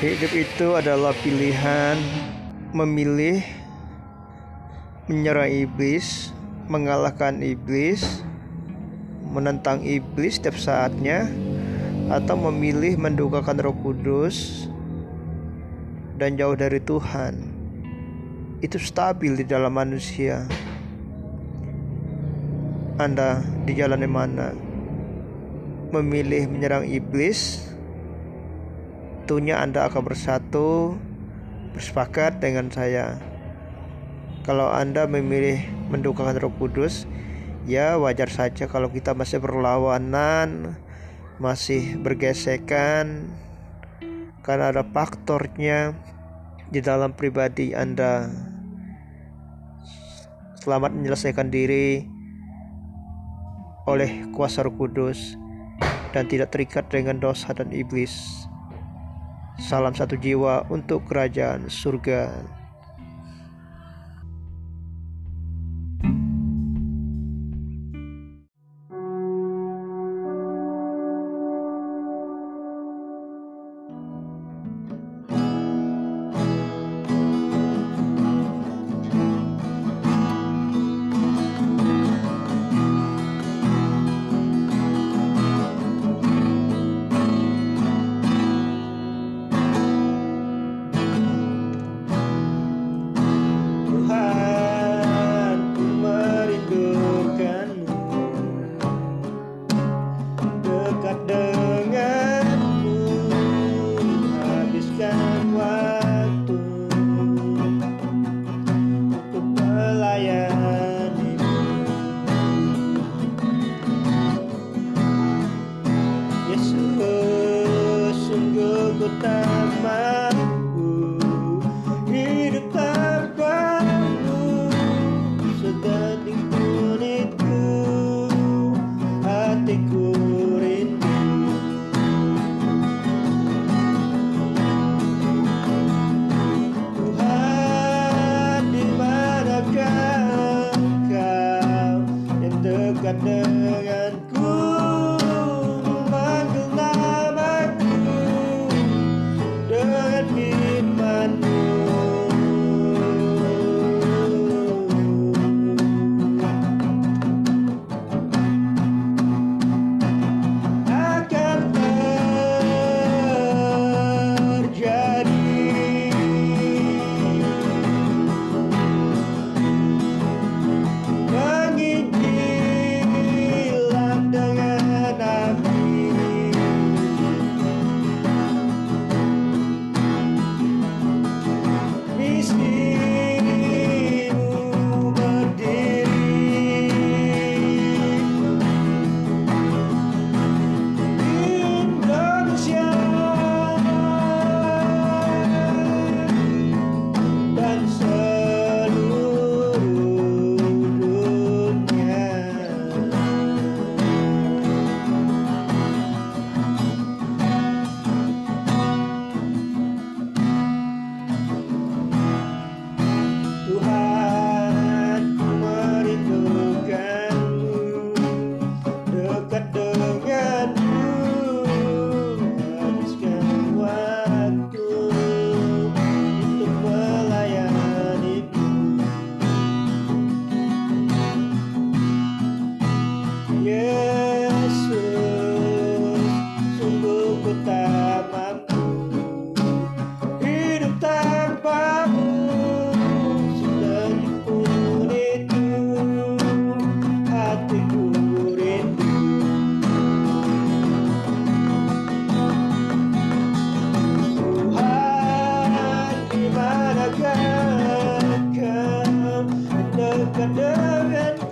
Hidup itu adalah pilihan memilih menyerang iblis, mengalahkan iblis, menentang iblis setiap saatnya, atau memilih mendukakan Roh Kudus dan jauh dari Tuhan. Itu stabil di dalam manusia. Anda di jalan mana? Memilih menyerang iblis tentunya Anda akan bersatu bersepakat dengan saya. Kalau Anda memilih mendukakan Roh Kudus, ya wajar saja kalau kita masih berlawanan, masih bergesekan karena ada faktornya di dalam pribadi Anda. Selamat menyelesaikan diri oleh kuasa Roh Kudus dan tidak terikat dengan dosa dan iblis. Salam satu jiwa untuk kerajaan surga. Yesus Sungguh ku tak mampu Hidup tanpamu Setegipun itu Hatiku rindu. Tuhan di manakah Kau dekat denganku.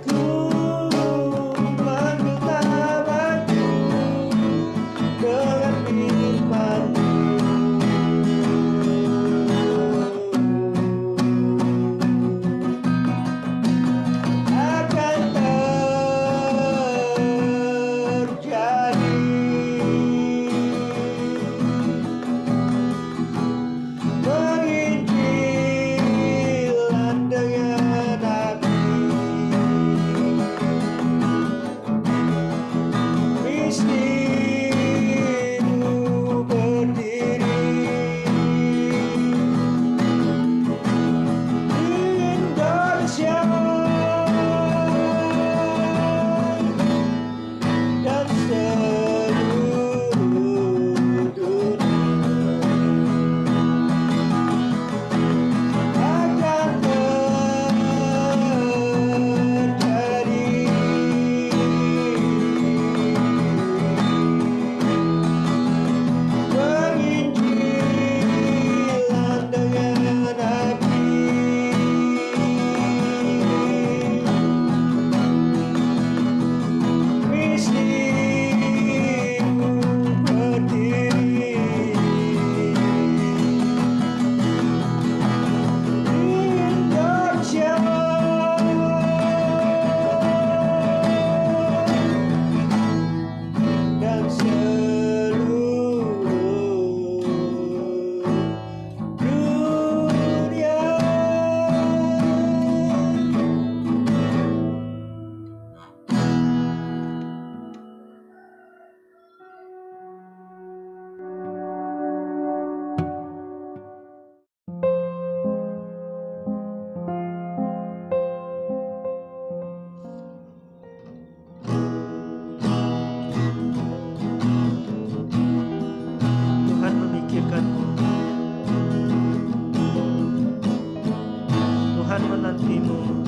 Timor.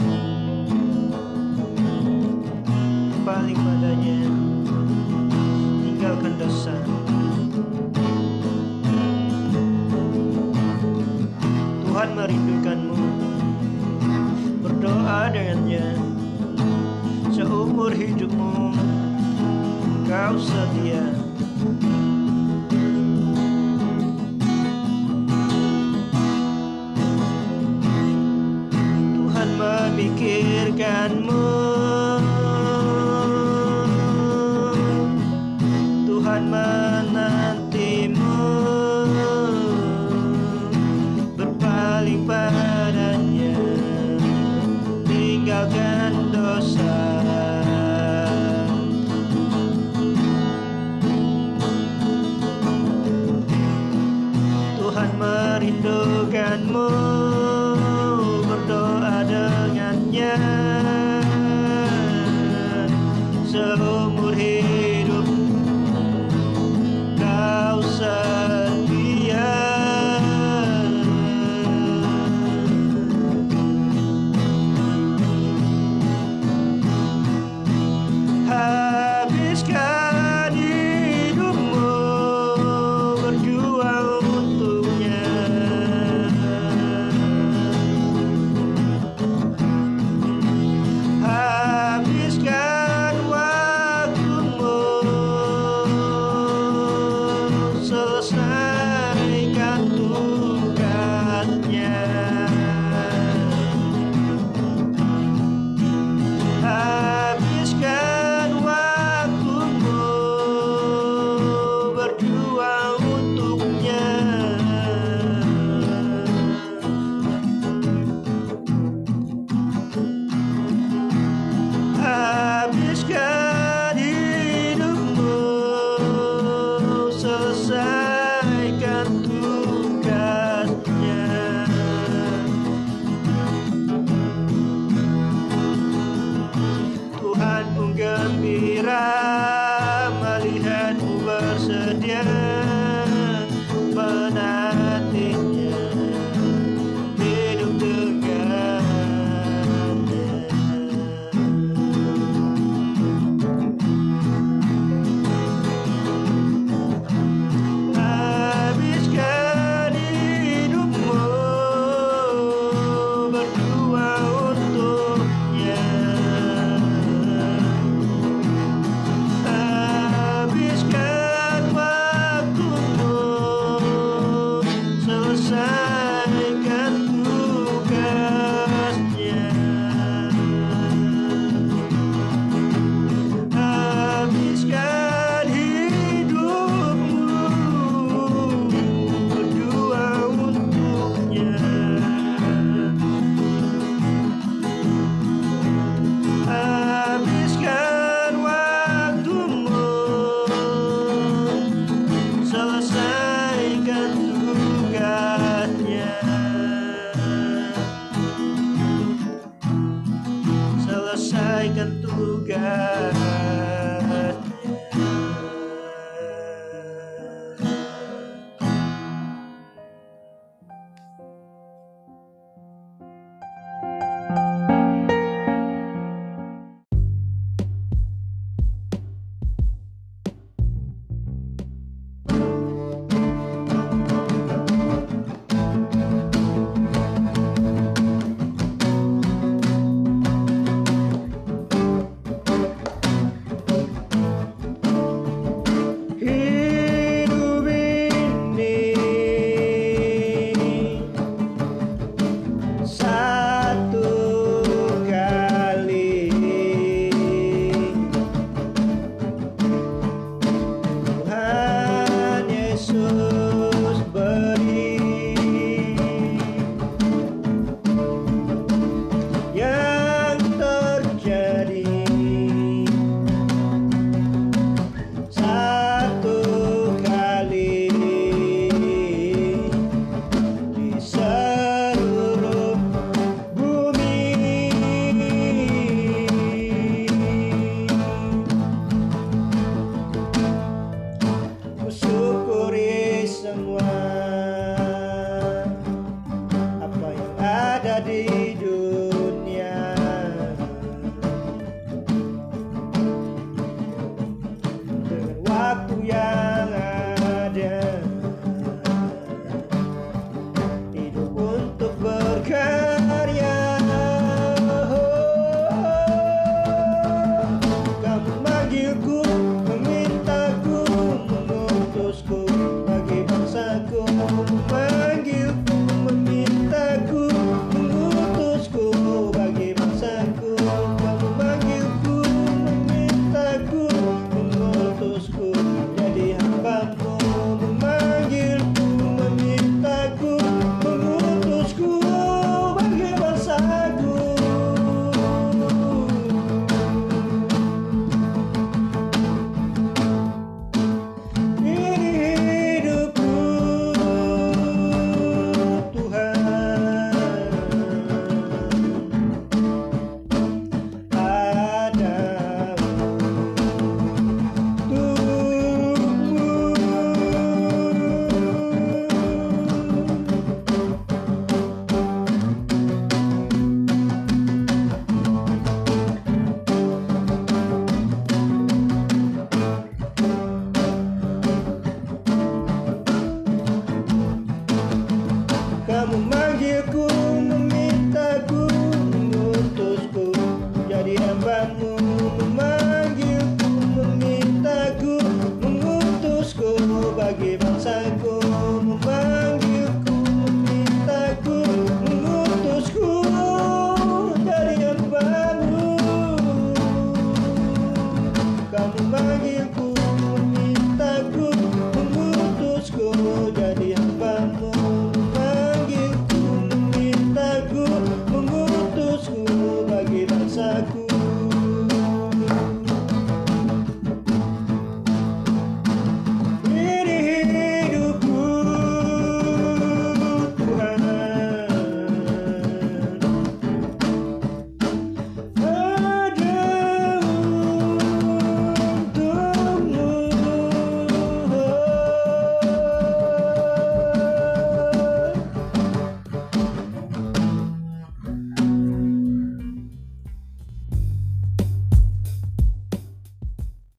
Memikirkanmu Tuhan menantimu. Berpaling padanya. Tinggalkan dosa. Tuhan merindukanmu